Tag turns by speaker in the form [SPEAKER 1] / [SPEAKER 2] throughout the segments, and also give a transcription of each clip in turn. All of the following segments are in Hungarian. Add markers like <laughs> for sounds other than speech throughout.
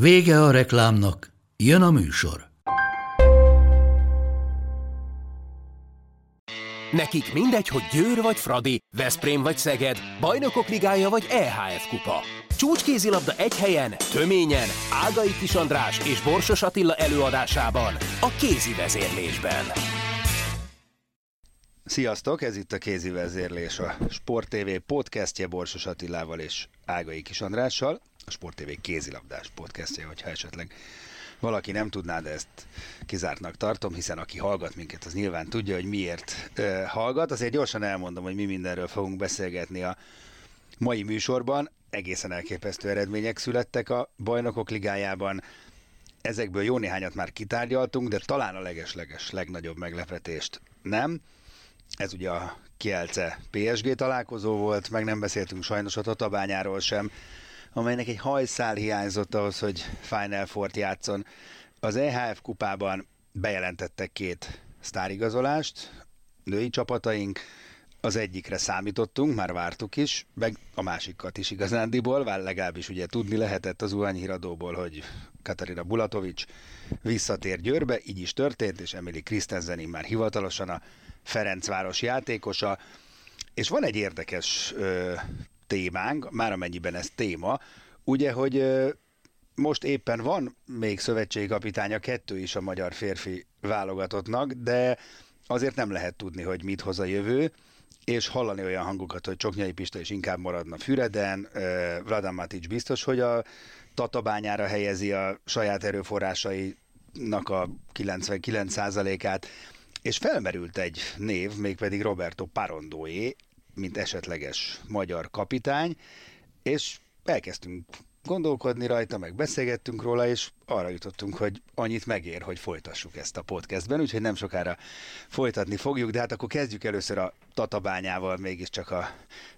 [SPEAKER 1] Vége a reklámnak, jön a műsor.
[SPEAKER 2] Nekik mindegy, hogy Győr vagy Fradi, Veszprém vagy Szeged, Bajnokok Ligája vagy EHF Kupa. Csúcskézilabda egy helyen, töményen, Ágai Kis András és Borsos Attila előadásában, a kézi vezérlésben.
[SPEAKER 3] Sziasztok, ez itt a kézi vezérlés, a Sport TV podcastje Borsos Attilával és Ágai Kis Andrással a Sport TV kézilabdás podcastja, hogyha esetleg valaki nem tudná, de ezt kizártnak tartom, hiszen aki hallgat minket, az nyilván tudja, hogy miért uh, hallgat. Azért gyorsan elmondom, hogy mi mindenről fogunk beszélgetni a mai műsorban. Egészen elképesztő eredmények születtek a bajnokok ligájában. Ezekből jó néhányat már kitárgyaltunk, de talán a legesleges legnagyobb meglepetést nem. Ez ugye a Kielce PSG találkozó volt, meg nem beszéltünk sajnos a Tatabányáról sem, amelynek egy hajszál hiányzott ahhoz, hogy Final Four-t játszon. Az EHF kupában bejelentettek két sztárigazolást, női csapataink, az egyikre számítottunk, már vártuk is, meg a másikat is igazándiból, vár legalábbis ugye tudni lehetett az Uhányi híradóból, hogy Katarina Bulatovics visszatér Győrbe, így is történt, és Emily Krisztenzeni már hivatalosan a Ferencváros játékosa, és van egy érdekes ö, témánk, már amennyiben ez téma, ugye, hogy most éppen van még szövetségkapitánya, kettő is a magyar férfi válogatottnak, de azért nem lehet tudni, hogy mit hoz a jövő, és hallani olyan hangokat, hogy Csoknyai Pista is inkább maradna Füreden, Vladan Matic biztos, hogy a tatabányára helyezi a saját erőforrásainak a 99%-át, és felmerült egy név, mégpedig Roberto Parondóé, mint esetleges magyar kapitány, és elkezdtünk gondolkodni rajta, meg beszélgettünk róla, és arra jutottunk, hogy annyit megér, hogy folytassuk ezt a podcastben, úgyhogy nem sokára folytatni fogjuk, de hát akkor kezdjük először a Tatabányával, mégiscsak a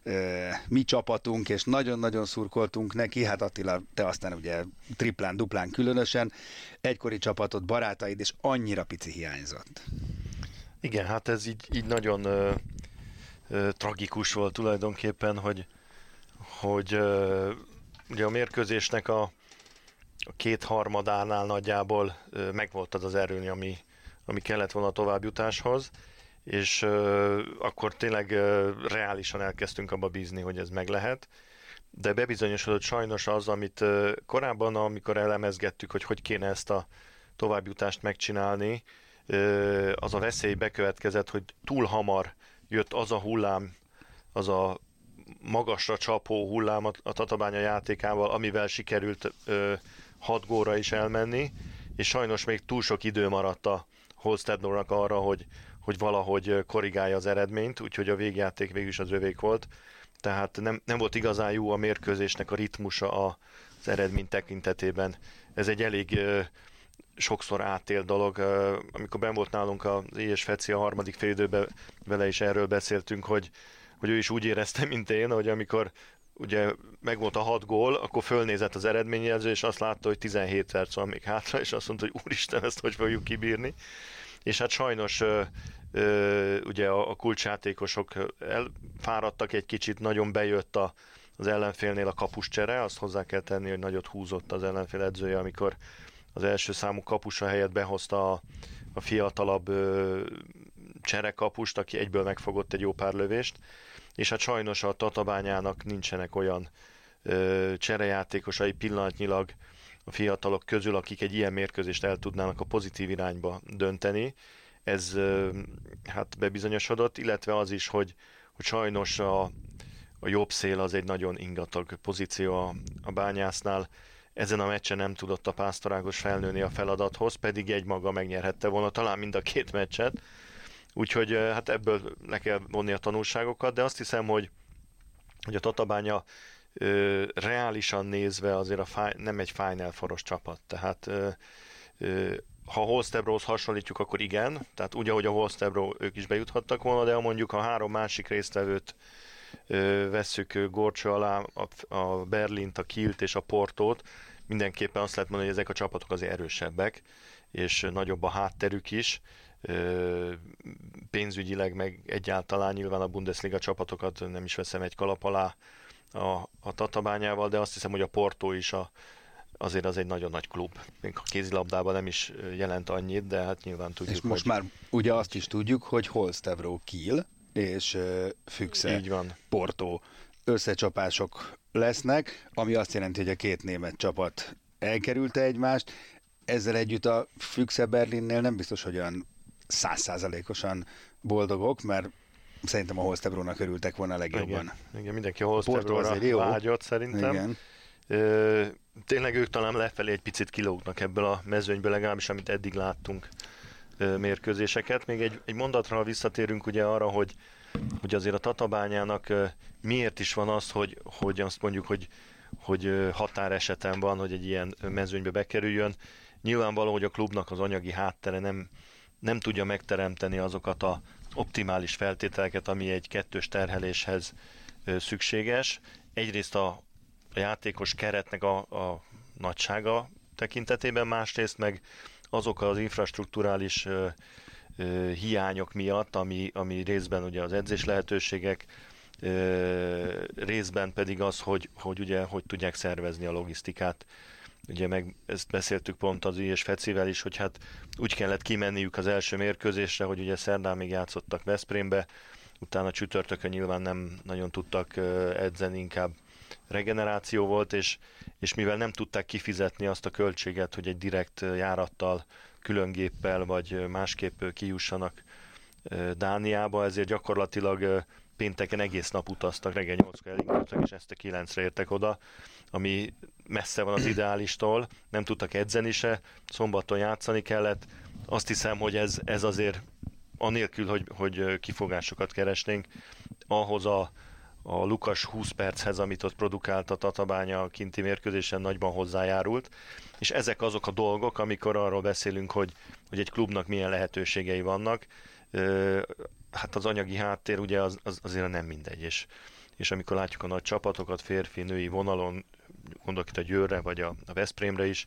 [SPEAKER 3] ö, mi csapatunk, és nagyon-nagyon szurkoltunk neki, hát Attila, te aztán ugye triplán, duplán különösen, egykori csapatot, barátaid, és annyira pici hiányzott.
[SPEAKER 4] Igen, hát ez így, így nagyon ö, tragikus volt tulajdonképpen, hogy, hogy ugye a mérkőzésnek a, a kétharmadánál nagyjából ö, megvolt az az erőny, ami, ami kellett volna a továbbjutáshoz, és akkor tényleg ö, reálisan elkezdtünk abba bízni, hogy ez meg lehet, de bebizonyosodott sajnos az, amit korábban, amikor elemezgettük, hogy hogy kéne ezt a továbbjutást megcsinálni, az a veszély bekövetkezett, hogy túl hamar jött az a hullám, az a magasra csapó hullám a Tatabánya játékával, amivel sikerült ö, hat góra is elmenni, és sajnos még túl sok idő maradt a Holstednornak arra, hogy, hogy valahogy korrigálja az eredményt, úgyhogy a végjáték végül is az övék volt. Tehát nem, nem volt igazán jó a mérkőzésnek a ritmusa a, az eredmény tekintetében. Ez egy elég ö, sokszor átél dolog. Amikor ben volt nálunk az és Feci a harmadik fél időben, vele is erről beszéltünk, hogy, hogy ő is úgy érezte, mint én, hogy amikor ugye megvolt a hat gól, akkor fölnézett az eredményjelző, és azt látta, hogy 17 perc van még hátra, és azt mondta, hogy úristen, ezt hogy fogjuk kibírni. És hát sajnos ugye a kulcsjátékosok elfáradtak egy kicsit, nagyon bejött a, az ellenfélnél a kapuscsere, azt hozzá kell tenni, hogy nagyot húzott az ellenfél edzője, amikor az első számú kapusa helyett behozta a, a fiatalabb ö, cserekapust, aki egyből megfogott egy jó pár lövést, és hát sajnos a Tatabányának nincsenek olyan ö, cserejátékosai pillanatnyilag a fiatalok közül, akik egy ilyen mérkőzést el tudnának a pozitív irányba dönteni. Ez ö, hát bebizonyosodott, illetve az is, hogy, hogy sajnos a, a jobb szél az egy nagyon ingatag pozíció a, a bányásznál. Ezen a meccsen nem tudott a pásztorágos felnőni a feladathoz, pedig egy maga megnyerhette volna talán mind a két meccset. Úgyhogy hát ebből le kell vonni a tanulságokat, de azt hiszem, hogy, hogy a Tatabánya ö, reálisan nézve azért a fi, nem egy Final Foros csapat, tehát ö, ö, ha Holstebrohoz hasonlítjuk, akkor igen, tehát úgy, ahogy a Holstebro ők is bejuthattak volna, de ha mondjuk a három másik résztvevőt vesszük Gorcsó alá, a, a Berlint, a Kilt és a Portót, mindenképpen azt lehet mondani, hogy ezek a csapatok azért erősebbek, és nagyobb a hátterük is, pénzügyileg meg egyáltalán nyilván a Bundesliga csapatokat nem is veszem egy kalap alá a, a Tatabányával, de azt hiszem, hogy a Porto is a, azért az egy nagyon nagy klub. Még a kézilabdában nem is jelent annyit, de hát nyilván tudjuk,
[SPEAKER 3] És most
[SPEAKER 4] hogy...
[SPEAKER 3] már ugye azt is tudjuk, hogy Holstevro Kiel és Füchse
[SPEAKER 4] Így van.
[SPEAKER 3] Porto összecsapások lesznek, ami azt jelenti, hogy a két német csapat elkerülte egymást. Ezzel együtt a Füchse Berlinnél nem biztos, hogy olyan százszázalékosan boldogok, mert szerintem a Holstebrónak örültek volna a legjobban.
[SPEAKER 4] Igen, igen mindenki a Holstebróra vágyott szerintem.
[SPEAKER 3] Igen.
[SPEAKER 4] Ö, tényleg ők talán lefelé egy picit kilógnak ebből a mezőnyből, legalábbis amit eddig láttunk ö, mérkőzéseket. Még egy, egy mondatra, visszatérünk ugye arra, hogy, hogy azért a Tatabányának miért is van az, hogy, hogy azt mondjuk, hogy, hogy határeseten van, hogy egy ilyen mezőnybe bekerüljön. Nyilvánvaló, hogy a klubnak az anyagi háttere nem, nem tudja megteremteni azokat a optimális feltételeket, ami egy kettős terheléshez szükséges. Egyrészt a játékos keretnek a, a nagysága tekintetében, másrészt meg azok az infrastruktúrális ö, hiányok miatt, ami, ami részben ugye az edzés lehetőségek, ö, részben pedig az, hogy, hogy ugye hogy tudják szervezni a logisztikát. Ugye meg ezt beszéltük pont az és Fecivel is, hogy hát úgy kellett kimenniük az első mérkőzésre, hogy ugye szerdán még játszottak Veszprémbe, utána csütörtökön nyilván nem nagyon tudtak edzeni, inkább regeneráció volt, és, és mivel nem tudták kifizetni azt a költséget, hogy egy direkt járattal, külön géppel vagy másképp kijussanak Dániába, ezért gyakorlatilag pénteken egész nap utaztak, reggel 8-kor elindultak, és este 9-re értek oda, ami messze van az <clears throat> ideálistól, nem tudtak edzeni se, szombaton játszani kellett. Azt hiszem, hogy ez, ez azért anélkül, hogy, hogy kifogásokat keresnénk, ahhoz a, a Lukas 20 perchez, amit ott produkált a Tatabánya a kinti mérkőzésen nagyban hozzájárult, és ezek azok a dolgok, amikor arról beszélünk, hogy, hogy egy klubnak milyen lehetőségei vannak, hát az anyagi háttér ugye az, az azért nem mindegy, és, és amikor látjuk a nagy csapatokat férfi-női vonalon, gondolok itt a Győrre vagy a, a Veszprémre is,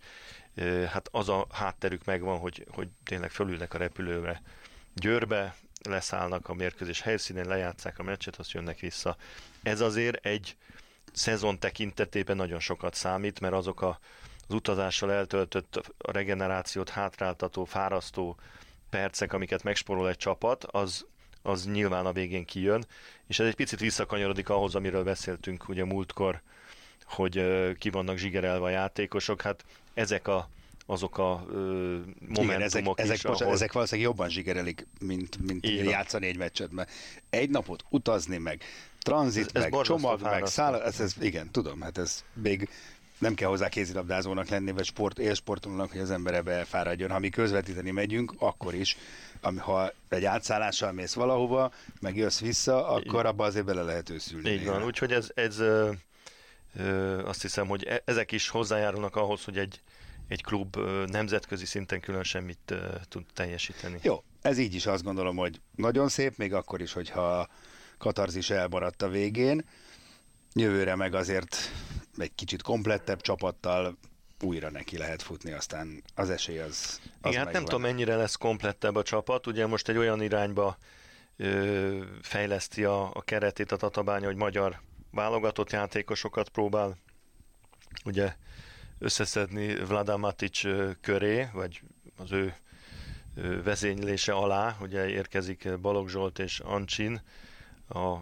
[SPEAKER 4] hát az a hátterük megvan, hogy, hogy tényleg fölülnek a repülőre Győrbe, leszállnak a mérkőzés helyszínén, lejátszák a meccset, azt jönnek vissza. Ez azért egy szezon tekintetében nagyon sokat számít, mert azok a, az utazással eltöltött a regenerációt hátráltató, fárasztó percek, amiket megsporol egy csapat, az, az nyilván a végén kijön, és ez egy picit visszakanyarodik ahhoz, amiről beszéltünk ugye múltkor, hogy ki vannak zsigerelve a játékosok, hát ezek a azok a ö, momentumok
[SPEAKER 3] Igen, ezek,
[SPEAKER 4] is,
[SPEAKER 3] ezek,
[SPEAKER 4] ahol...
[SPEAKER 3] ezek valószínűleg jobban zsigerelik, mint, mint
[SPEAKER 4] van.
[SPEAKER 3] játszani egy meccset, mert egy napot utazni meg, tranzit
[SPEAKER 4] Ez- ez
[SPEAKER 3] meg, csomag meg, száll, ez, ez, igen, tudom, hát ez még nem kell hozzá kézilabdázónak lenni, vagy sport, élsportolónak, hogy az ember ebbe elfáradjon. Ha mi közvetíteni megyünk, akkor is, ami, ha egy átszállással mész valahova, meg jössz vissza, akkor abba azért bele lehet őszülni.
[SPEAKER 4] Így van, úgyhogy ez, ez ö, ö, azt hiszem, hogy e- ezek is hozzájárulnak ahhoz, hogy egy, egy klub nemzetközi szinten külön semmit tud teljesíteni.
[SPEAKER 3] Jó, ez így is azt gondolom, hogy nagyon szép, még akkor is, hogyha katarzis elmaradt a végén. Jövőre meg azért egy kicsit komplettebb csapattal újra neki lehet futni, aztán az esély az, az
[SPEAKER 4] Igen, hát nem
[SPEAKER 3] megvan.
[SPEAKER 4] tudom, mennyire lesz komplettebb a csapat. Ugye most egy olyan irányba ö, fejleszti a, a keretét a Tatabánya, hogy magyar válogatott játékosokat próbál ugye összeszedni Vlada Matic köré, vagy az ő vezénylése alá. Ugye érkezik Balogh Zsolt és Ancsin, a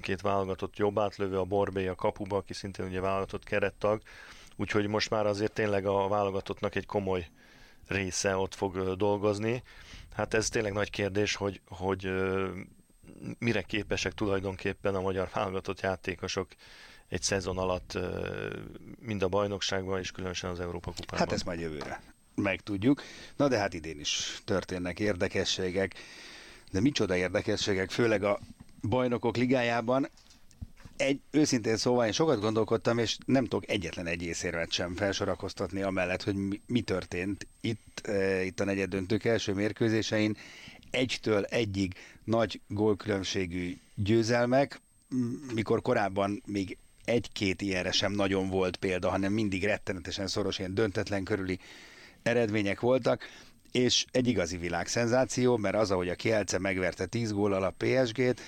[SPEAKER 4] két válogatott jobb átlövő, a Borbé a kapuba, aki szintén ugye válogatott kerettag. Úgyhogy most már azért tényleg a válogatottnak egy komoly része ott fog dolgozni. Hát ez tényleg nagy kérdés, hogy, hogy mire képesek tulajdonképpen a magyar válogatott játékosok egy szezon alatt mind a bajnokságban, és különösen az Európa kupában.
[SPEAKER 3] Hát ezt majd jövőre megtudjuk. Na de hát idén is történnek érdekességek, de micsoda érdekességek, főleg a bajnokok ligájában. egy, őszintén szóval én sokat gondolkodtam, és nem tudok egyetlen egy észérvet sem felsorakoztatni amellett, hogy mi, mi történt itt, e, itt a negyed döntők első mérkőzésein. Egytől egyig nagy gólkülönbségű győzelmek, mikor korábban még egy-két ilyenre sem nagyon volt példa, hanem mindig rettenetesen szoros, ilyen döntetlen körüli eredmények voltak, és egy igazi világszenzáció, mert az, ahogy a Kielce megverte 10 gól a PSG-t,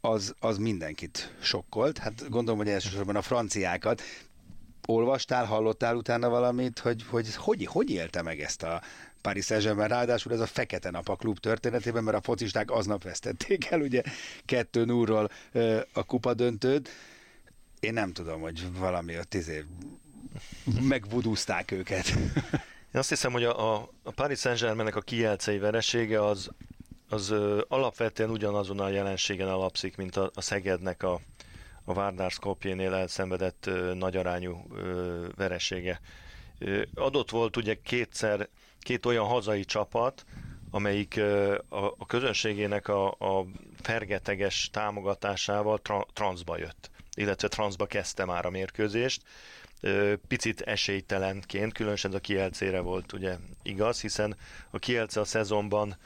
[SPEAKER 3] az, az mindenkit sokkolt. Hát gondolom, hogy elsősorban a franciákat. Olvastál, hallottál utána valamit, hogy hogy, hogy, hogy élte meg ezt a Paris Saint-Germain, ráadásul ez a fekete nap a klub történetében, mert a focisták aznap vesztették el, ugye 2 0 a kupa döntőt. Én nem tudom, hogy valami ott izé megvudúzták őket. <laughs>
[SPEAKER 4] Én azt hiszem, hogy a, a, a Paris Saint-Germainnek a kijelcei veresége az, az ö, alapvetően ugyanazon a jelenségen alapszik, mint a, a Szegednek a, a Vardar Skopjénél elszenvedett ö, nagyarányú ö, veresége. Ö, adott volt ugye kétszer, két olyan hazai csapat, amelyik ö, a, a közönségének a, a fergeteges támogatásával tra, transzba jött, illetve transzba kezdte már a mérkőzést picit esélytelenként, különösen a Kielcére volt ugye igaz, hiszen a Kielce a szezonban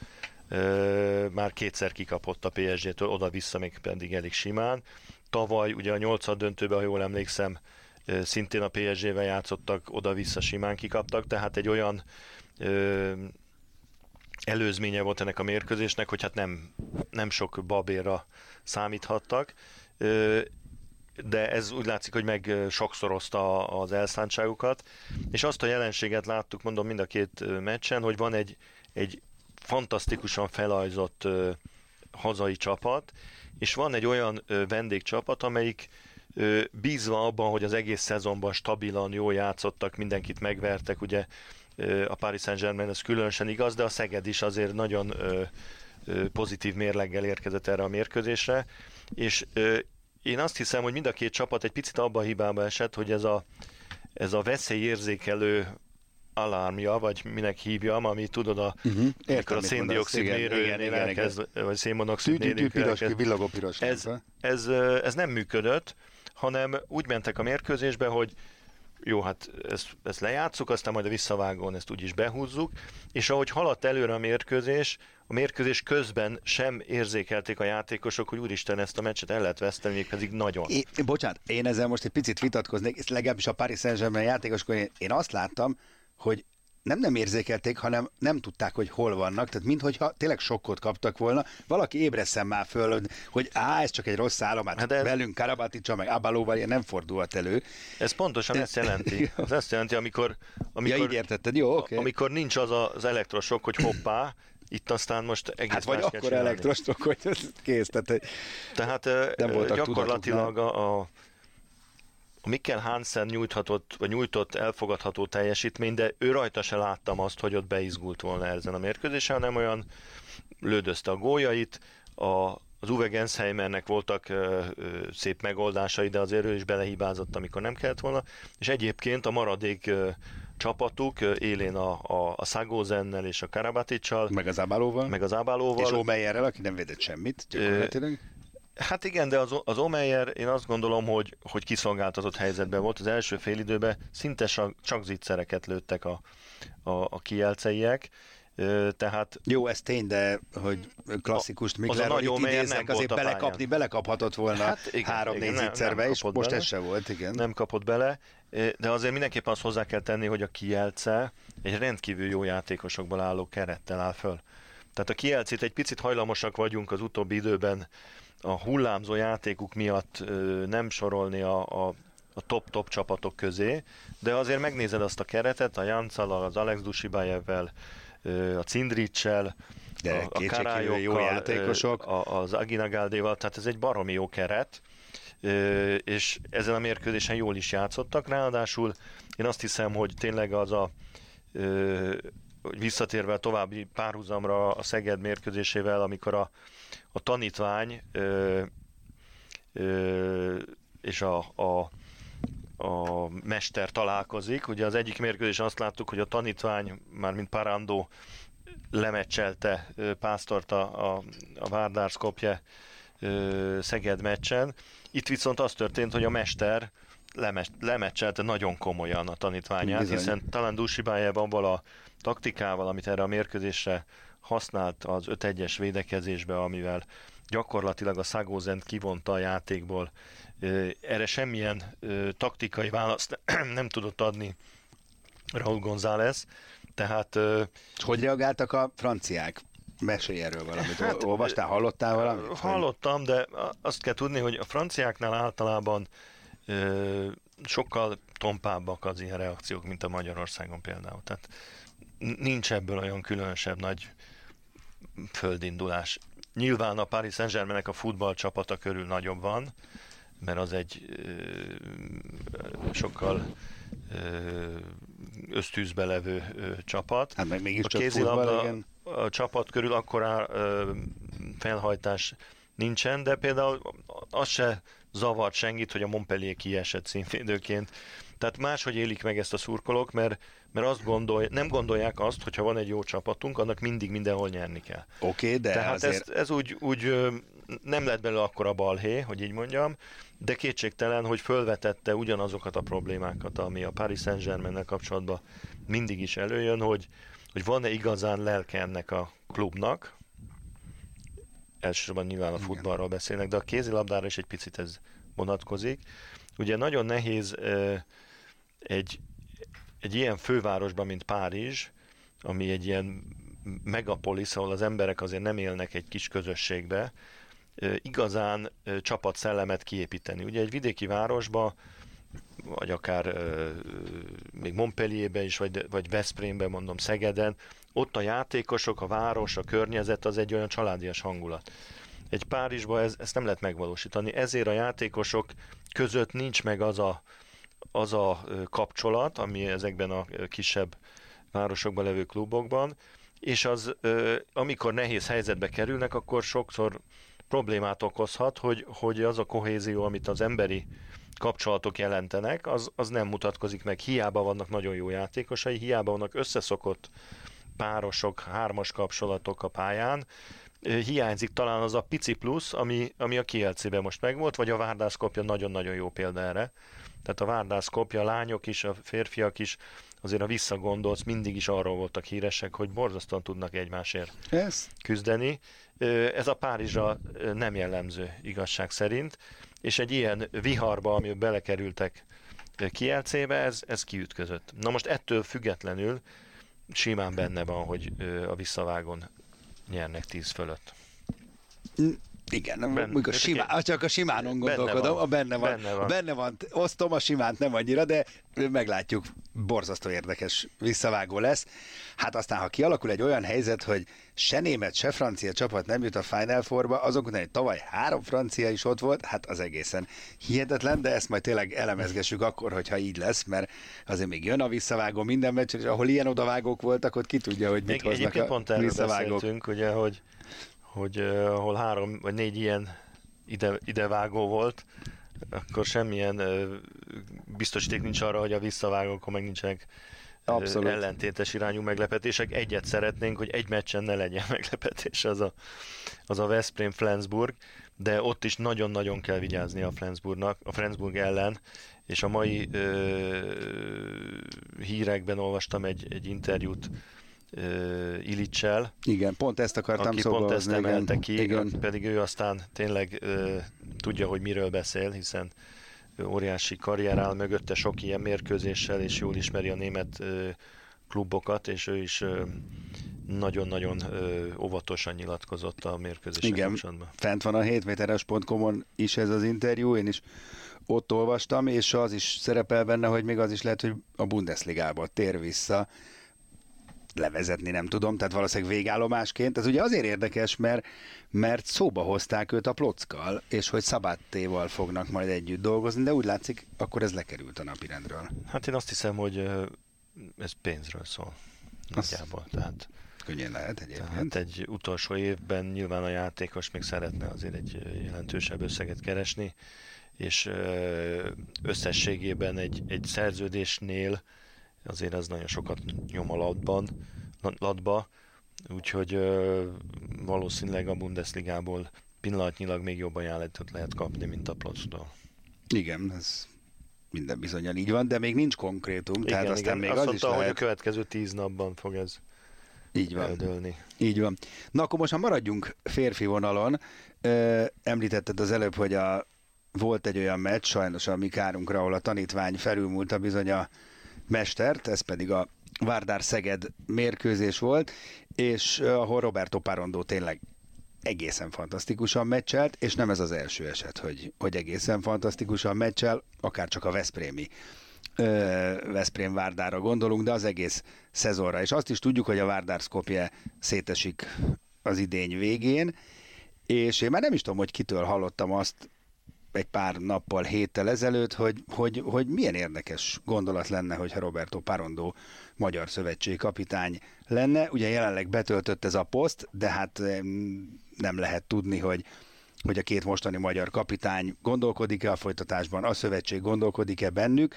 [SPEAKER 4] már kétszer kikapott a PSG-től, oda-vissza még pedig elég simán. Tavaly ugye a nyolcad döntőben, ha jól emlékszem, szintén a PSG-vel játszottak, oda-vissza simán kikaptak, tehát egy olyan ö, előzménye volt ennek a mérkőzésnek, hogy hát nem, nem sok babéra számíthattak. Ö, de ez úgy látszik, hogy meg sokszorozta az elszántságukat, és azt a jelenséget láttuk, mondom, mind a két meccsen, hogy van egy, egy fantasztikusan felajzott hazai csapat, és van egy olyan vendégcsapat, amelyik bízva abban, hogy az egész szezonban stabilan, jól játszottak, mindenkit megvertek, ugye a Paris Saint-Germain ez különösen igaz, de a Szeged is azért nagyon pozitív mérleggel érkezett erre a mérkőzésre, és én azt hiszem, hogy mind a két csapat egy picit abba a hibába esett, hogy ez a, ez a veszélyérzékelő alarmja, vagy minek hívjam, ami tudod, a, uh-huh. Értem, a széndiokszid mérőnél elkezd, vagy szénmonoxid. Ez, ez, ez nem működött, hanem úgy mentek a mérkőzésbe, hogy jó, hát ezt, ezt lejátszuk, aztán majd a visszavágón ezt úgyis behúzzuk, és ahogy haladt előre a mérkőzés, a mérkőzés közben sem érzékelték a játékosok, hogy úristen, ezt a meccset el lehet veszteni, még pedig nagyon.
[SPEAKER 3] É, bocsánat, én ezzel most egy picit vitatkoznék, legalábbis a Paris Saint-Germain játékosok, én azt láttam, hogy nem nem érzékelték, hanem nem tudták, hogy hol vannak, tehát minthogyha tényleg sokkot kaptak volna, valaki ébreszem már föl, hogy á, ez csak egy rossz álom, hát, hát ez... velünk Karabaticsa, meg Abalóval ilyen nem fordulhat elő.
[SPEAKER 4] Ez pontosan De... ezt jelenti. <laughs> Ez ezt jelenti, amikor, amikor,
[SPEAKER 3] ja, így értetted, jó, okay.
[SPEAKER 4] amikor nincs az az elektrosok, hogy hoppá, itt aztán most egész
[SPEAKER 3] Hát vagy akkor elektrosok, hogy kész. Tehát,
[SPEAKER 4] tehát nem gyakorlatilag a, a a Mikkel Hansen nyújthatott, vagy nyújtott elfogadható teljesítmény, de ő rajta se láttam azt, hogy ott beizgult volna ezen a mérkőzésen, hanem olyan lődözte a góljait, a, az Uwe Gensheimernek voltak ö, ö, szép megoldásai, de azért ő is belehibázott, amikor nem kellett volna, és egyébként a maradék ö, csapatuk ö, élén a, a, a Szagózennel és a Karabaticsal,
[SPEAKER 3] meg az Ábálóval,
[SPEAKER 4] meg az Ábálóval,
[SPEAKER 3] és Ómeyerrel, aki nem védett semmit, gyakorlatilag.
[SPEAKER 4] Hát igen, de az, az Omeyer, én azt gondolom, hogy, hogy kiszolgáltatott helyzetben volt. Az első fél időben szinte csak zicsereket lőttek a, a, a kielceiek. Tehát...
[SPEAKER 3] Jó, ez tény, de hogy klasszikust Mikler, itt idéznek, azért belekapni, belekaphatott volna hát három-négy zicserbe, és most bele. ez se volt, igen.
[SPEAKER 4] Nem kapott bele, de azért mindenképpen azt hozzá kell tenni, hogy a Kielce egy rendkívül jó játékosokból álló kerettel áll föl. Tehát a Kielcét egy picit hajlamosak vagyunk az utóbbi időben a hullámzó játékuk miatt nem sorolni a, a, a top-top csapatok közé, de azért megnézed azt a keretet, a Jancalal, az Alex Dusibájevvel, a Cindricsel,
[SPEAKER 3] de a, a Karályok, jó játékosok.
[SPEAKER 4] az Aginagáldéval, tehát ez egy baromi jó keret, és ezen a mérkőzésen jól is játszottak, ráadásul én azt hiszem, hogy tényleg az a visszatérve a további párhuzamra a Szeged mérkőzésével, amikor a, a tanítvány ö, ö, és a, a, a mester találkozik. Ugye az egyik mérkőzésen azt láttuk, hogy a tanítvány, már mint Parando lemeccselte Pásztort a, a, a Várdár Skopje Szeged meccsen. Itt viszont az történt, hogy a mester lemeccselte nagyon komolyan a tanítványát, Bizony. hiszen talán Dusibájában abban a taktikával, amit erre a mérkőzésre használt az 5-1-es védekezésbe, amivel gyakorlatilag a Szagózent kivonta a játékból. Erre semmilyen taktikai választ <clears throat> nem tudott adni Raúl González, tehát...
[SPEAKER 3] Hogy reagáltak a franciák? Mesélj erről valamit. Hát, Olvastál, hallottál valamit?
[SPEAKER 4] Hallottam, de azt kell tudni, hogy a franciáknál általában sokkal tompábbak az ilyen reakciók, mint a Magyarországon például. Tehát nincs ebből olyan különösebb nagy földindulás. Nyilván a Paris Saint-Germainnek a futballcsapata körül nagyobb van, mert az egy ö, sokkal ösztűzbe levő csapat.
[SPEAKER 3] Hát meg mégis
[SPEAKER 4] a kézilabda a csapat körül akkora felhajtás nincsen, de például az se zavart senkit, hogy a Montpellier kiesett színvédőként. Tehát máshogy élik meg ezt a szurkolók, mert, mert azt gondolj, nem gondolják azt, hogyha van egy jó csapatunk, annak mindig mindenhol nyerni kell.
[SPEAKER 3] Oké, okay, de
[SPEAKER 4] Tehát azért... ez, ez úgy, úgy nem lett belőle akkora balhé, hogy így mondjam, de kétségtelen, hogy fölvetette ugyanazokat a problémákat, ami a Paris Saint-Germain kapcsolatban mindig is előjön, hogy, hogy van-e igazán lelke ennek a klubnak, elsősorban nyilván a futballról beszélnek, de a kézilabdára is egy picit ez vonatkozik. Ugye nagyon nehéz egy, egy ilyen fővárosban, mint Párizs, ami egy ilyen megapolis, ahol az emberek azért nem élnek egy kis közösségbe, igazán csapatszellemet kiépíteni. Ugye egy vidéki városba, vagy akár még Montpellierben is, vagy, vagy Veszprémben, mondom Szegeden, ott a játékosok, a város, a környezet az egy olyan családias hangulat. Egy Párizsban ez, ezt nem lehet megvalósítani, ezért a játékosok között nincs meg az a, az a kapcsolat, ami ezekben a kisebb városokban levő klubokban, és az, amikor nehéz helyzetbe kerülnek, akkor sokszor problémát okozhat, hogy, hogy az a kohézió, amit az emberi kapcsolatok jelentenek, az, az nem mutatkozik meg. Hiába vannak nagyon jó játékosai, hiába vannak összeszokott párosok, hármas kapcsolatok a pályán, hiányzik talán az a pici plusz, ami, ami a KLC-ben most megvolt, vagy a Várdász kopja nagyon-nagyon jó példa erre. Tehát a Várdász kopja, a lányok is, a férfiak is, azért a visszagondolsz, mindig is arról voltak híresek, hogy borzasztóan tudnak egymásért
[SPEAKER 3] Ez?
[SPEAKER 4] küzdeni. Ez a Párizsra nem jellemző igazság szerint, és egy ilyen viharba, amiben belekerültek Kielcébe, ez, ez kiütközött. Na most ettől függetlenül simán benne van, hogy a visszavágon nyernek 10 fölött.
[SPEAKER 3] Igen, benne, a simán, csak a simánon gondolkodom, benne van, a benne van, benne van. Benne van, osztom a simánt nem annyira, de meglátjuk, borzasztó érdekes visszavágó lesz. Hát aztán, ha kialakul egy olyan helyzet, hogy se német, se francia csapat nem jut a Final Fourba, azok után, hogy tavaly három francia is ott volt, hát az egészen hihetetlen, de ezt majd tényleg elemezgessük akkor, hogyha így lesz, mert azért még jön a visszavágó minden meccs, és ahol ilyen odavágók voltak, ott ki tudja, hogy mit még hoznak a
[SPEAKER 4] pont erről visszavágók. ugye, hogy hogy uh, ahol három vagy négy ilyen ide, idevágó volt, akkor semmilyen uh, biztosíték nincs arra, hogy a visszavágókon meg nincsenek Abszolút. ellentétes irányú meglepetések. Egyet szeretnénk, hogy egy meccsen ne legyen meglepetés, az a, az a Veszprém Flensburg, de ott is nagyon-nagyon kell vigyázni a Flensburgnak, a Flensburg ellen, és a mai ö, hírekben olvastam egy, egy interjút uh, Ilicsel.
[SPEAKER 3] Igen, pont ezt akartam
[SPEAKER 4] aki pont ezt emelte ki, igen. pedig ő aztán tényleg uh, tudja, hogy miről beszél, hiszen óriási karrier áll mögötte sok ilyen mérkőzéssel, és jól ismeri a német uh, klubokat, és ő is uh, nagyon-nagyon óvatosan nyilatkozott a mérkőzésen
[SPEAKER 3] Igen, kapcsolatban. fent van a 7méteres.com-on is ez az interjú, én is ott olvastam, és az is szerepel benne, hogy még az is lehet, hogy a Bundesligába tér vissza, levezetni nem tudom, tehát valószínűleg végállomásként. Ez ugye azért érdekes, mert, mert szóba hozták őt a plockkal, és hogy Szabáttéval fognak majd együtt dolgozni, de úgy látszik, akkor ez lekerült a napirendről.
[SPEAKER 4] Hát én azt hiszem, hogy ez pénzről szól. Nagyjából, tehát
[SPEAKER 3] könnyen lehet egyébként.
[SPEAKER 4] Tehát egy utolsó évben nyilván a játékos még szeretne azért egy jelentősebb összeget keresni, és összességében egy, egy szerződésnél azért ez nagyon sokat nyom a latban, latba, úgyhogy valószínűleg a Bundesligából pillanatnyilag még jobb ajánlatot lehet kapni, mint a plactól.
[SPEAKER 3] Igen, ez minden bizonyal így van, de még nincs konkrétum, igen, tehát aztán
[SPEAKER 4] igen.
[SPEAKER 3] még
[SPEAKER 4] Azt
[SPEAKER 3] az
[SPEAKER 4] mondta,
[SPEAKER 3] is lehet.
[SPEAKER 4] hogy a következő tíz napban fog ez
[SPEAKER 3] Így van.
[SPEAKER 4] eldőlni.
[SPEAKER 3] Így van. Na akkor most ha maradjunk férfi vonalon. Ö, említetted az előbb, hogy a, volt egy olyan meccs, sajnos a mi kárunkra, ahol a tanítvány felülmúlta bizony a mestert, ez pedig a Várdár Szeged mérkőzés volt, és ahol Roberto Parondó tényleg egészen fantasztikusan meccselt, és nem ez az első eset, hogy, hogy egészen fantasztikusan meccsel, akár csak a Veszprémi Veszprém Várdára gondolunk, de az egész szezonra. És azt is tudjuk, hogy a Várdár Skopje szétesik az idény végén, és én már nem is tudom, hogy kitől hallottam azt egy pár nappal, héttel ezelőtt, hogy, hogy, hogy milyen érdekes gondolat lenne, hogyha Roberto Parondó magyar szövetség kapitány lenne. Ugye jelenleg betöltött ez a poszt, de hát em, nem lehet tudni, hogy hogy a két mostani magyar kapitány gondolkodik-e a folytatásban, a szövetség gondolkodik-e bennük.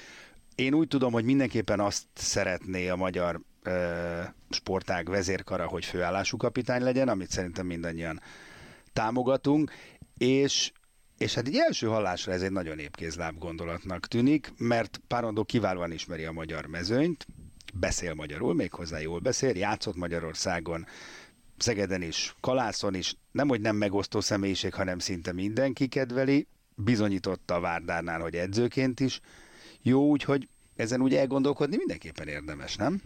[SPEAKER 3] Én úgy tudom, hogy mindenképpen azt szeretné a magyar ö, sportág vezérkara, hogy főállású kapitány legyen, amit szerintem mindannyian támogatunk, és és hát egy első hallásra ez egy nagyon épkézláb gondolatnak tűnik, mert Párondó kiválóan ismeri a magyar mezőnyt, beszél magyarul, méghozzá jól beszél, játszott Magyarországon, Szegeden is, Kalászon is, nem hogy nem megosztó személyiség, hanem szinte mindenki kedveli, bizonyította a Várdárnál, hogy edzőként is jó, úgyhogy ezen úgy elgondolkodni mindenképpen érdemes, nem?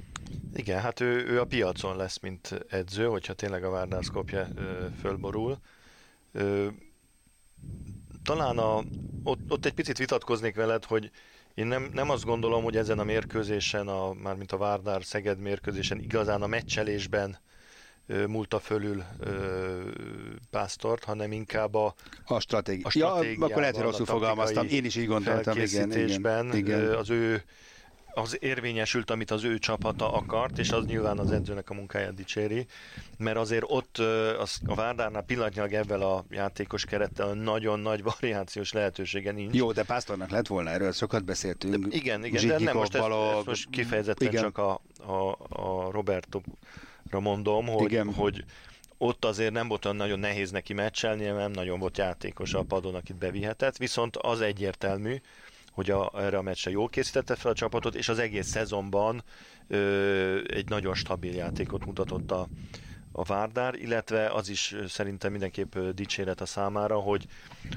[SPEAKER 4] Igen, hát ő, ő a piacon lesz, mint edző, hogyha tényleg a Várnál Skopje ö, fölborul. Ö, talán a, ott, ott egy picit vitatkoznék veled, hogy én nem, nem azt gondolom, hogy ezen a mérkőzésen, a, mármint a Várdár Szeged mérkőzésen igazán a meccselésben ö, múlta fölül ö, Pásztort, hanem inkább a,
[SPEAKER 3] A stratégia.
[SPEAKER 4] a
[SPEAKER 3] Ja,
[SPEAKER 4] stratégiában,
[SPEAKER 3] akkor lehet, hogy
[SPEAKER 4] a
[SPEAKER 3] rosszul fogalmaztam. Én is így gondoltam. Igen, igen, igen.
[SPEAKER 4] az ő az érvényesült, amit az ő csapata akart, és az nyilván az edzőnek a munkáját dicséri, mert azért ott az, a Várdárnál pillanatnyilag ebben a játékos kerettel nagyon nagy variációs lehetősége nincs.
[SPEAKER 3] Jó, de Pásztornak lett volna, erről sokat beszéltünk.
[SPEAKER 4] Igen, igen, de nem most ezt,
[SPEAKER 3] Balog,
[SPEAKER 4] ezt most kifejezetten
[SPEAKER 3] igen.
[SPEAKER 4] csak a, a, a Roberto-ra mondom, hogy,
[SPEAKER 3] Igen.
[SPEAKER 4] hogy ott azért nem volt olyan nagyon nehéz neki meccselni, nem nagyon volt játékos a padon, akit bevihetett, viszont az egyértelmű, hogy a, erre a meccsre jól készítette fel a csapatot, és az egész szezonban ö, egy nagyon stabil játékot mutatott a, a Várdár, illetve az is szerintem mindenképp dicséret a számára, hogy,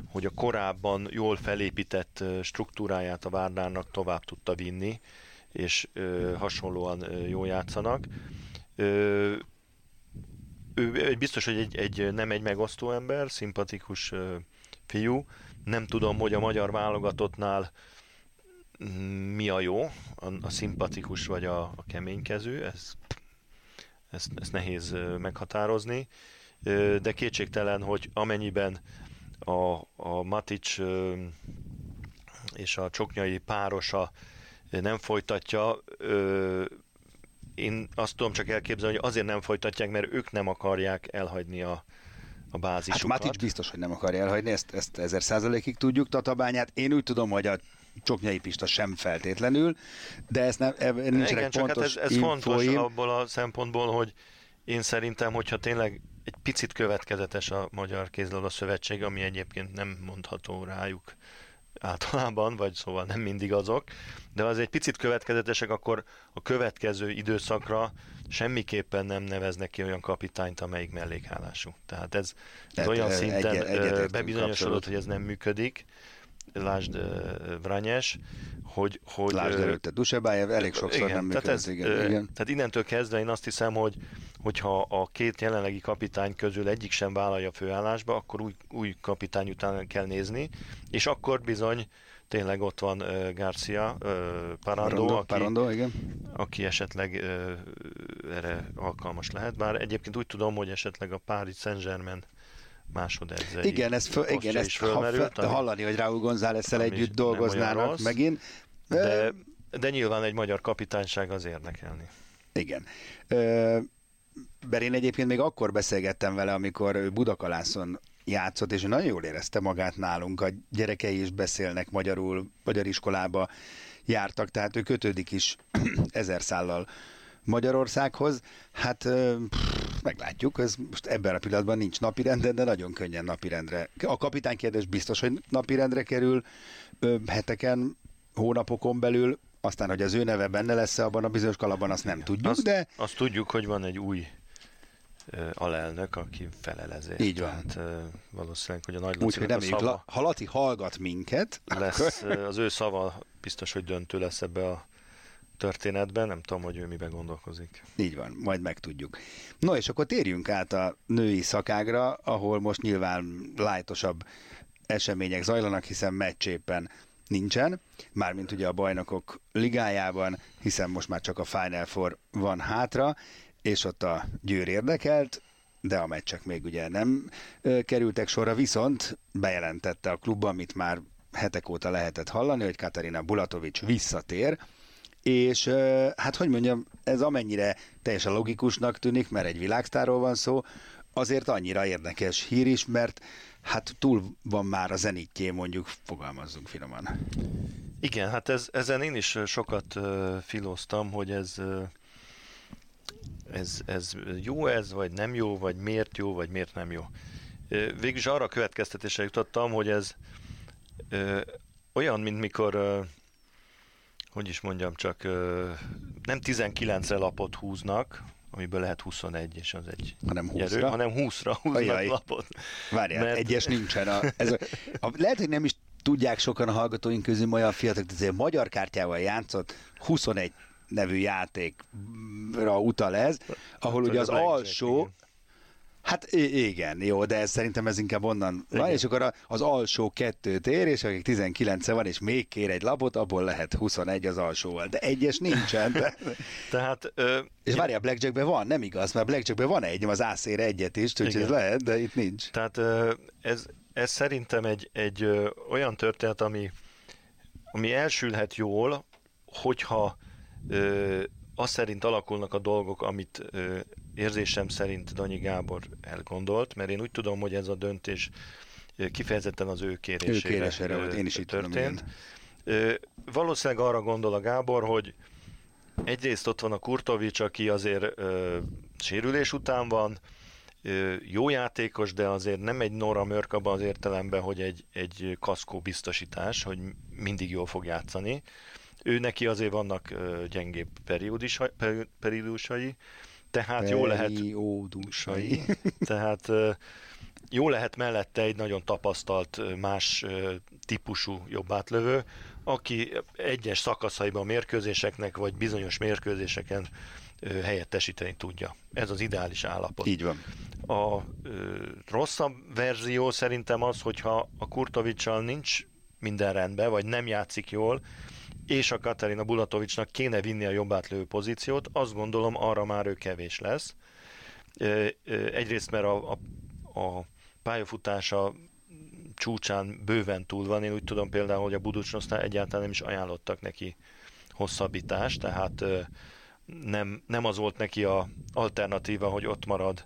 [SPEAKER 4] hogy a korábban jól felépített struktúráját a Várdárnak tovább tudta vinni, és ö, hasonlóan ö, jól játszanak. Ö, ő biztos, hogy egy, egy, nem egy megosztó ember, szimpatikus ö, fiú. Nem tudom, hogy a magyar válogatottnál mi a jó, a, a szimpatikus vagy a, a keménykező, ez, ezt, ezt nehéz meghatározni, de kétségtelen, hogy amennyiben a, a Matic és a csoknyai párosa nem folytatja, én azt tudom csak elképzelni, hogy azért nem folytatják, mert ők nem akarják elhagyni a, a
[SPEAKER 3] Hát
[SPEAKER 4] bázisukat.
[SPEAKER 3] Matic biztos, hogy nem akarja elhagyni, ezt, ezt ezer százalékig tudjuk Tatabányát. Én úgy tudom, hogy a Csoknyai Pista sem feltétlenül, de ezt nem, eb- nincsenek
[SPEAKER 4] Igen, hát
[SPEAKER 3] pontos
[SPEAKER 4] ez, ez fontos abból a szempontból, hogy én szerintem, hogyha tényleg egy picit következetes a Magyar Kézilabda Szövetség, ami egyébként nem mondható rájuk általában, vagy szóval nem mindig azok, de az egy picit következetesek, akkor a következő időszakra semmiképpen nem neveznek ki olyan kapitányt, amelyik mellékállású. Tehát ez, ez
[SPEAKER 3] Tehát,
[SPEAKER 4] olyan
[SPEAKER 3] ö,
[SPEAKER 4] szinten
[SPEAKER 3] egy-
[SPEAKER 4] ö,
[SPEAKER 3] egyetértünk
[SPEAKER 4] bebizonyosodott,
[SPEAKER 3] abszolút.
[SPEAKER 4] hogy ez nem működik, lásd Vranyes, hogy, hogy
[SPEAKER 3] Lásd előtte Dusebájev, elég sokszor nem működött.
[SPEAKER 4] tehát, ez,
[SPEAKER 3] igen, igen.
[SPEAKER 4] tehát innentől kezdve én azt hiszem, hogy hogyha a két jelenlegi kapitány közül egyik sem vállalja a főállásba, akkor új, új kapitány után kell nézni, és akkor bizony tényleg ott van uh, Garcia, uh, Parando,
[SPEAKER 3] Parando,
[SPEAKER 4] aki,
[SPEAKER 3] Parando, igen.
[SPEAKER 4] aki esetleg uh, erre alkalmas lehet, bár egyébként úgy tudom, hogy esetleg a Paris Saint-Germain másodedzei
[SPEAKER 3] Igen, ez föl, igen, ezt ha,
[SPEAKER 4] fölmerült,
[SPEAKER 3] fe,
[SPEAKER 4] ami-
[SPEAKER 3] hallani, hogy Raúl González-szel
[SPEAKER 4] ami
[SPEAKER 3] együtt dolgoznának
[SPEAKER 4] rossz,
[SPEAKER 3] megint.
[SPEAKER 4] de, de nyilván egy magyar kapitányság az érdekelni.
[SPEAKER 3] Igen. Bár én egyébként még akkor beszélgettem vele, amikor Budakalászon játszott, és nagyon jól érezte magát nálunk. A gyerekei is beszélnek magyarul, magyar iskolába jártak, tehát ő kötődik is <clears throat> ezer szállal Magyarországhoz. Hát pff, meglátjuk, ez most ebben a pillanatban nincs napirenden, de nagyon könnyen napirendre. A kapitány kérdés biztos, hogy napirendre kerül ö, heteken, hónapokon belül, aztán, hogy az ő neve benne lesz abban a bizonyos kalapban, azt nem tudjuk,
[SPEAKER 4] azt,
[SPEAKER 3] de...
[SPEAKER 4] Azt tudjuk, hogy van egy új uh, alelnök, aki felel ezért.
[SPEAKER 3] Így van.
[SPEAKER 4] Tehát, uh, valószínűleg, hogy a nagy
[SPEAKER 3] Úgyhogy nem szava la, ha Laci hallgat minket,
[SPEAKER 4] lesz, akkor... az ő szava biztos, hogy döntő lesz ebbe a történetben, nem tudom, hogy ő miben gondolkozik.
[SPEAKER 3] Így van, majd megtudjuk. No, és akkor térjünk át a női szakágra, ahol most nyilván lájtosabb események zajlanak, hiszen meccséppen nincsen, mármint ugye a bajnokok ligájában, hiszen most már csak a Final Four van hátra, és ott a Győr érdekelt, de a meccsek még ugye nem kerültek sorra, viszont bejelentette a klubban, amit már hetek óta lehetett hallani, hogy Katarina Bulatovics visszatér, és hát hogy mondjam, ez amennyire teljesen logikusnak tűnik, mert egy világsztárról van szó, azért annyira érdekes hír is, mert hát túl van már a zenitjé, mondjuk fogalmazzunk finoman.
[SPEAKER 4] Igen, hát ez, ezen én is sokat uh, filóztam, hogy ez, ez, ez jó ez, vagy nem jó, vagy miért jó, vagy miért nem jó. Uh, végülis arra a következtetésre jutottam, hogy ez olyan, mint mikor hogy is mondjam, csak nem 19-re lapot húznak, amiből lehet 21, és az egy
[SPEAKER 3] hanem 20-ra,
[SPEAKER 4] gyerő, hanem 20-ra húznak Ajaj. lapot.
[SPEAKER 3] Várjál, mert... egyes nincsen. A, ez a, a, lehet, hogy nem is tudják sokan a hallgatóink közül olyan fiatalok, hogy azért magyar kártyával játszott 21 nevű játékra utal ez, ahol ugye az alsó, Hát igen, jó, de ez, szerintem ez inkább onnan igen. van, és akkor az alsó kettőt ér, és akik 19 van, és még kér egy lapot, abból lehet 21 az alsóval, de egyes nincsen. De... <laughs>
[SPEAKER 4] Tehát... Ö,
[SPEAKER 3] és várjál, Blackjackben van, nem igaz, mert Blackjackben van egy, az ászér egyet is, úgyhogy ez lehet, de itt nincs.
[SPEAKER 4] Tehát ö, ez, ez szerintem egy, egy ö, olyan történet, ami, ami elsülhet jól, hogyha ö, azt szerint alakulnak a dolgok, amit ö, érzésem szerint Danyi Gábor elgondolt, mert én úgy tudom, hogy ez a döntés kifejezetten az ő kérésére, ő kérésére
[SPEAKER 3] volt, én is így
[SPEAKER 4] történt. Tudom, Valószínűleg arra gondol a Gábor, hogy egyrészt ott van a Kurtovics, aki azért ö, sérülés után van, ö, jó játékos, de azért nem egy Nora Mörk abban az értelemben, hogy egy, egy kaszkó biztosítás, hogy mindig jól fog játszani. Ő neki azért vannak ö, gyengébb periódusai, tehát jó lehet...
[SPEAKER 3] Periódusai.
[SPEAKER 4] Tehát jó lehet mellette egy nagyon tapasztalt más típusú jobbátlövő, aki egyes szakaszaiban a mérkőzéseknek, vagy bizonyos mérkőzéseken helyettesíteni tudja. Ez az ideális állapot.
[SPEAKER 3] Így van.
[SPEAKER 4] A ö, rosszabb verzió szerintem az, hogyha a Kurtovicsal nincs minden rendben, vagy nem játszik jól, és a Katarina Bulatovicsnak kéne vinni a jobbátlövő pozíciót, azt gondolom arra már ő kevés lesz. Egyrészt, mert a, a, a pályafutása csúcsán bőven túl van. Én úgy tudom például, hogy a Buducsnosznál egyáltalán nem is ajánlottak neki hosszabbítást, tehát nem, nem az volt neki a alternatíva, hogy ott marad,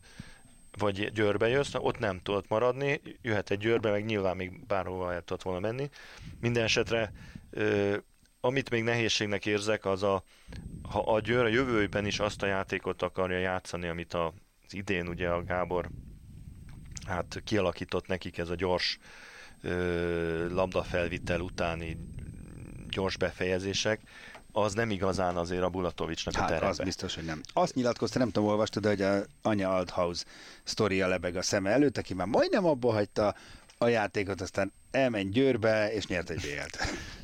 [SPEAKER 4] vagy Győrbe jössz, ott nem tudott maradni, jöhet egy Győrbe, meg nyilván még bárhova el tudott volna menni. Minden esetre amit még nehézségnek érzek, az a, ha a Győr a jövőben is azt a játékot akarja játszani, amit a, az idén ugye a Gábor hát kialakított nekik ez a gyors ö, labdafelvitel utáni gyors befejezések, az nem igazán azért a Bulatovicsnak
[SPEAKER 3] hát,
[SPEAKER 4] a terebe.
[SPEAKER 3] az biztos, hogy nem. Azt nyilatkozta, nem tudom, olvastad, hogy a anya Althaus sztoria lebeg a szeme előtt, aki már majdnem abba hagyta a játékot, aztán elment Győrbe, és nyert egy BL-t.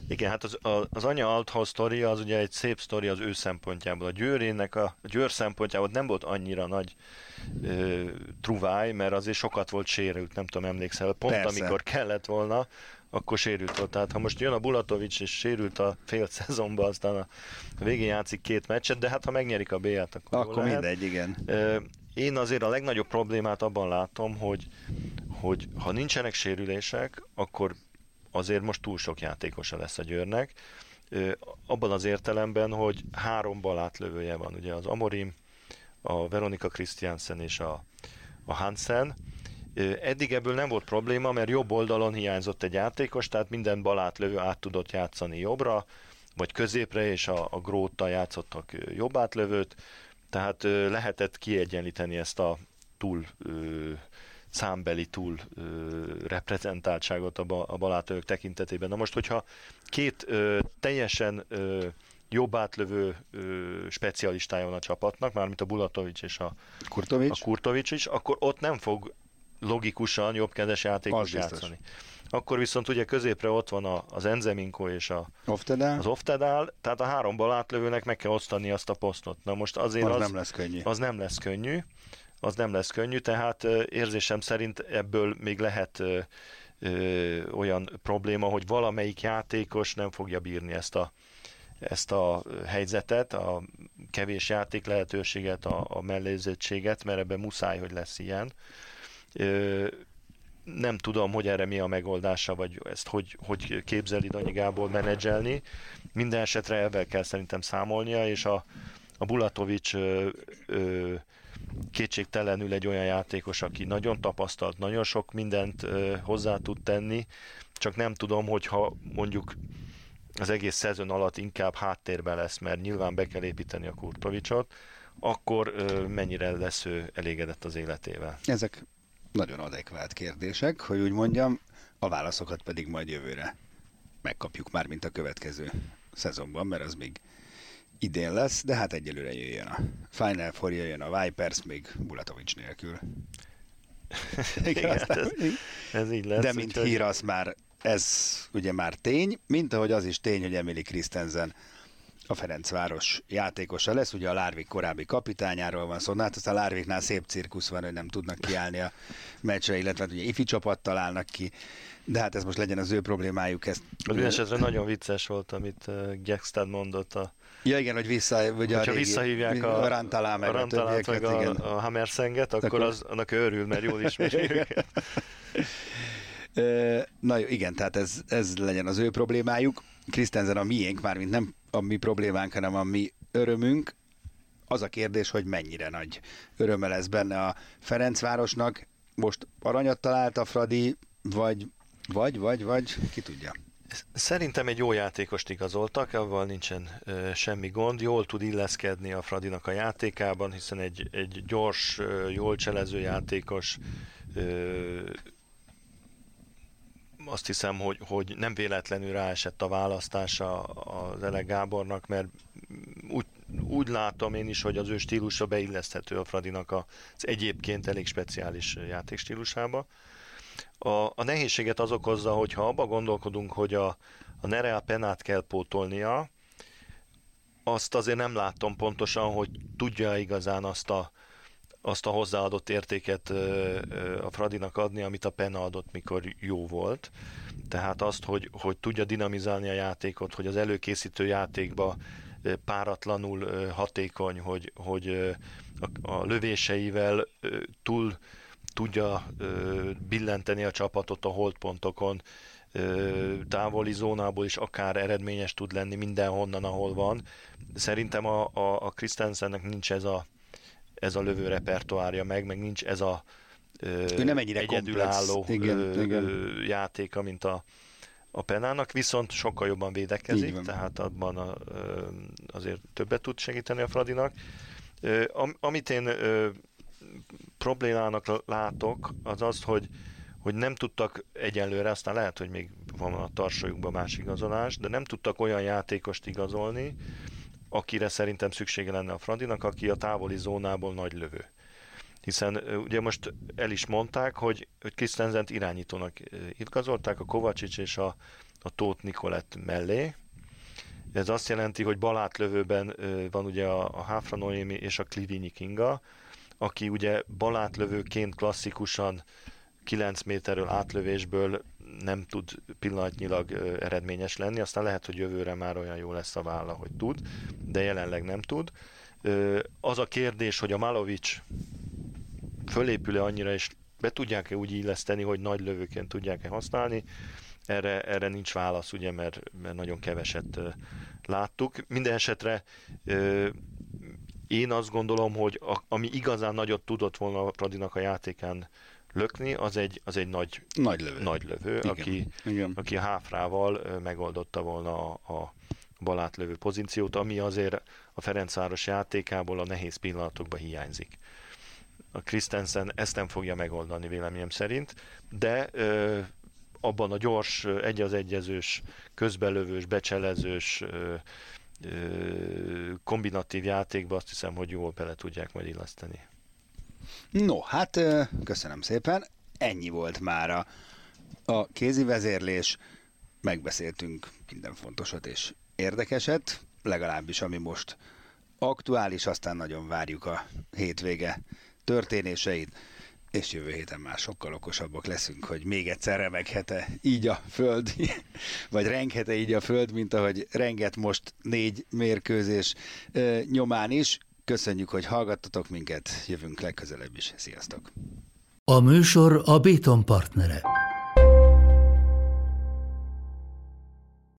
[SPEAKER 4] Igen, hát az, a, az anya Althaus sztoria az ugye egy szép sztori az ő szempontjából. A Győrének a, a Győr szempontjából nem volt annyira nagy ö, truváj, mert azért sokat volt sérült, nem tudom, emlékszel, pont Persze. amikor kellett volna, akkor sérült volt. Tehát ha most jön a Bulatovics és sérült a fél szezonban, aztán a végén játszik két meccset, de hát ha megnyerik a B-t, akkor,
[SPEAKER 3] akkor mindegy, igen.
[SPEAKER 4] Én azért a legnagyobb problémát abban látom, hogy, hogy ha nincsenek sérülések, akkor azért most túl sok játékosa lesz a Győrnek. Abban az értelemben, hogy három balátlövője van, ugye az Amorim, a Veronika Christiansen és a, a Hansen. Eddig ebből nem volt probléma, mert jobb oldalon hiányzott egy játékos, tehát minden balátlövő át tudott játszani jobbra, vagy középre, és a, a Gróttal játszottak jobb átlövőt. Tehát lehetett kiegyenlíteni ezt a túl számbeli túl ö, reprezentáltságot a, ba, a balátlövők tekintetében. Na most, hogyha két ö, teljesen ö, jobb átlövő ö, specialistája van a csapatnak, mármint a Bulatovics és a
[SPEAKER 3] Kurtovics,
[SPEAKER 4] a Kurtovics is, akkor ott nem fog logikusan jobbkezes játékos játszani. Akkor viszont ugye középre ott van a, az Enzeminko és a,
[SPEAKER 3] Oftedál,
[SPEAKER 4] az Oftedál, tehát a három balátlövőnek meg kell osztani azt a posztot. Na most azért
[SPEAKER 3] az,
[SPEAKER 4] az,
[SPEAKER 3] nem lesz könnyű.
[SPEAKER 4] az nem lesz könnyű, az nem lesz könnyű, tehát érzésem szerint ebből még lehet ö, olyan probléma, hogy valamelyik játékos nem fogja bírni ezt a, ezt a helyzetet, a kevés játék lehetőséget, a, a mellézettséget, mert ebben muszáj, hogy lesz ilyen. Ö, nem tudom, hogy erre mi a megoldása, vagy ezt hogy, hogy képzeli Danyi Gábor menedzselni. Minden esetre ebben kell szerintem számolnia, és a, a Bulatovics ö, ö, kétségtelenül egy olyan játékos, aki nagyon tapasztalt, nagyon sok mindent ö, hozzá tud tenni, csak nem tudom, hogyha mondjuk az egész szezon alatt inkább háttérben lesz, mert nyilván be kell építeni a Kurtovicsot, akkor ö, mennyire lesz ő elégedett az életével.
[SPEAKER 3] Ezek nagyon adekvát kérdések, hogy úgy mondjam, a válaszokat pedig majd jövőre megkapjuk már, mint a következő szezonban, mert az még idén lesz, de hát egyelőre jöjjön a Final Four, jöjjön a Vipers, még Bulatovics nélkül. <laughs>
[SPEAKER 4] Igen,
[SPEAKER 3] aztán-
[SPEAKER 4] ez, ez így lesz.
[SPEAKER 3] De mint hír, az már, ez ugye már tény, mint ahogy az is tény, hogy Emily Christensen a Ferencváros játékosa lesz, ugye a Lárvik korábbi kapitányáról van szó, hát aztán a Lárviknál szép cirkusz van, hogy nem tudnak kiállni a meccsre, illetve hát ugye ifi csapattal állnak ki, de hát ez most legyen az ő problémájuk. Ezt,
[SPEAKER 4] Az esetre nagyon vicces volt, amit Gekstad mondott. A,
[SPEAKER 3] ja igen, hogy vissza, ugye a régi,
[SPEAKER 4] visszahívják a,
[SPEAKER 3] a Rantalá meg
[SPEAKER 4] a,
[SPEAKER 3] a,
[SPEAKER 4] Rantalát, meg
[SPEAKER 3] többieket, igen.
[SPEAKER 4] a, a Hammersenget, akkor,
[SPEAKER 3] Akkor-
[SPEAKER 4] az, annak örül, mert jól ismeri őket.
[SPEAKER 3] Na jó, igen, tehát ez, ez legyen az ő problémájuk. Krisztenzen a miénk, mármint nem a mi problémánk, hanem a mi örömünk. Az a kérdés, hogy mennyire nagy öröme lesz benne a Ferencvárosnak. Most aranyat talált a Fradi, vagy, vagy, vagy, vagy, ki tudja.
[SPEAKER 4] Szerintem egy jó játékost igazoltak, avval nincsen ö, semmi gond. Jól tud illeszkedni a Fradinak a játékában, hiszen egy, egy gyors, ö, jól cselező játékos ö, azt hiszem, hogy, hogy nem véletlenül ráesett a választása az Ele Gábornak, mert úgy, úgy látom én is, hogy az ő stílusa beilleszthető a Fradinak az egyébként elég speciális játékstílusába. A, a nehézséget az okozza, hogy ha abba gondolkodunk, hogy a, a Nerea Penát kell pótolnia, azt azért nem látom pontosan, hogy tudja igazán azt a, azt a hozzáadott értéket a Fradinak adni, amit a Pena adott, mikor jó volt. Tehát azt, hogy, hogy tudja dinamizálni a játékot, hogy az előkészítő játékba páratlanul hatékony, hogy, hogy a, a lövéseivel túl tudja billenteni a csapatot a holdpontokon, távoli zónából is akár eredményes tud lenni mindenhonnan, ahol van. Szerintem a, a, a Christensennek nincs ez a, ez a lövő repertoárja meg, meg nincs ez a ö,
[SPEAKER 3] Ő nem ennyire
[SPEAKER 4] egyedülálló
[SPEAKER 3] komplex. Igen,
[SPEAKER 4] ö,
[SPEAKER 3] igen.
[SPEAKER 4] ö, játéka, mint a, a Penának, viszont sokkal jobban védekezik, tehát abban a, ö, azért többet tud segíteni a Fradinak. Ö, am, amit én ö, problémának látok, az az, hogy, hogy nem tudtak egyenlőre, aztán lehet, hogy még van a tarsolyukban más igazolás, de nem tudtak olyan játékost igazolni, akire szerintem szüksége lenne a Fradinak, aki a távoli zónából nagy lövő. Hiszen ugye most el is mondták, hogy, hogy Krisztenzent irányítónak igazolták a Kovacsics és a, a Tóth Nikolett mellé. Ez azt jelenti, hogy balátlövőben ö, van ugye a, a Háfra Noémi és a Klivinyi Kinga, aki ugye balátlövőként klasszikusan 9 méterről átlövésből nem tud pillanatnyilag eredményes lenni, aztán lehet, hogy jövőre már olyan jó lesz a válla, hogy tud, de jelenleg nem tud. Az a kérdés, hogy a Malovics fölépül-e annyira, és be tudják-e úgy illeszteni, hogy nagy lövőként tudják-e használni, erre, erre nincs válasz, ugye, mert, mert nagyon keveset láttuk. Minden esetre én azt gondolom, hogy a, ami igazán nagyot tudott volna a Pradinak a játékán lökni, az egy, az egy nagy,
[SPEAKER 3] Nagy lövő.
[SPEAKER 4] nagy lövő,
[SPEAKER 3] Igen.
[SPEAKER 4] aki,
[SPEAKER 3] Igen.
[SPEAKER 4] aki a háfrával megoldotta volna a, a, bal átlövő pozíciót, ami azért a Ferencváros játékából a nehéz pillanatokban hiányzik. A Christensen ezt nem fogja megoldani véleményem szerint, de ö, abban a gyors, egy az egyezős, közbelövős, becselezős, ö, ö, kombinatív játékba azt hiszem, hogy jól bele tudják majd illeszteni.
[SPEAKER 3] No, hát köszönöm szépen. Ennyi volt már a, kézi vezérlés. Megbeszéltünk minden fontosat és érdekeset, legalábbis ami most aktuális, aztán nagyon várjuk a hétvége történéseit, és jövő héten már sokkal okosabbak leszünk, hogy még egyszer remeghet-e így a föld, <laughs> vagy renghet-e így a föld, mint ahogy renget most négy mérkőzés nyomán is. Köszönjük, hogy hallgattatok minket, jövünk legközelebb is. Sziasztok!
[SPEAKER 1] A műsor a Béton partnere.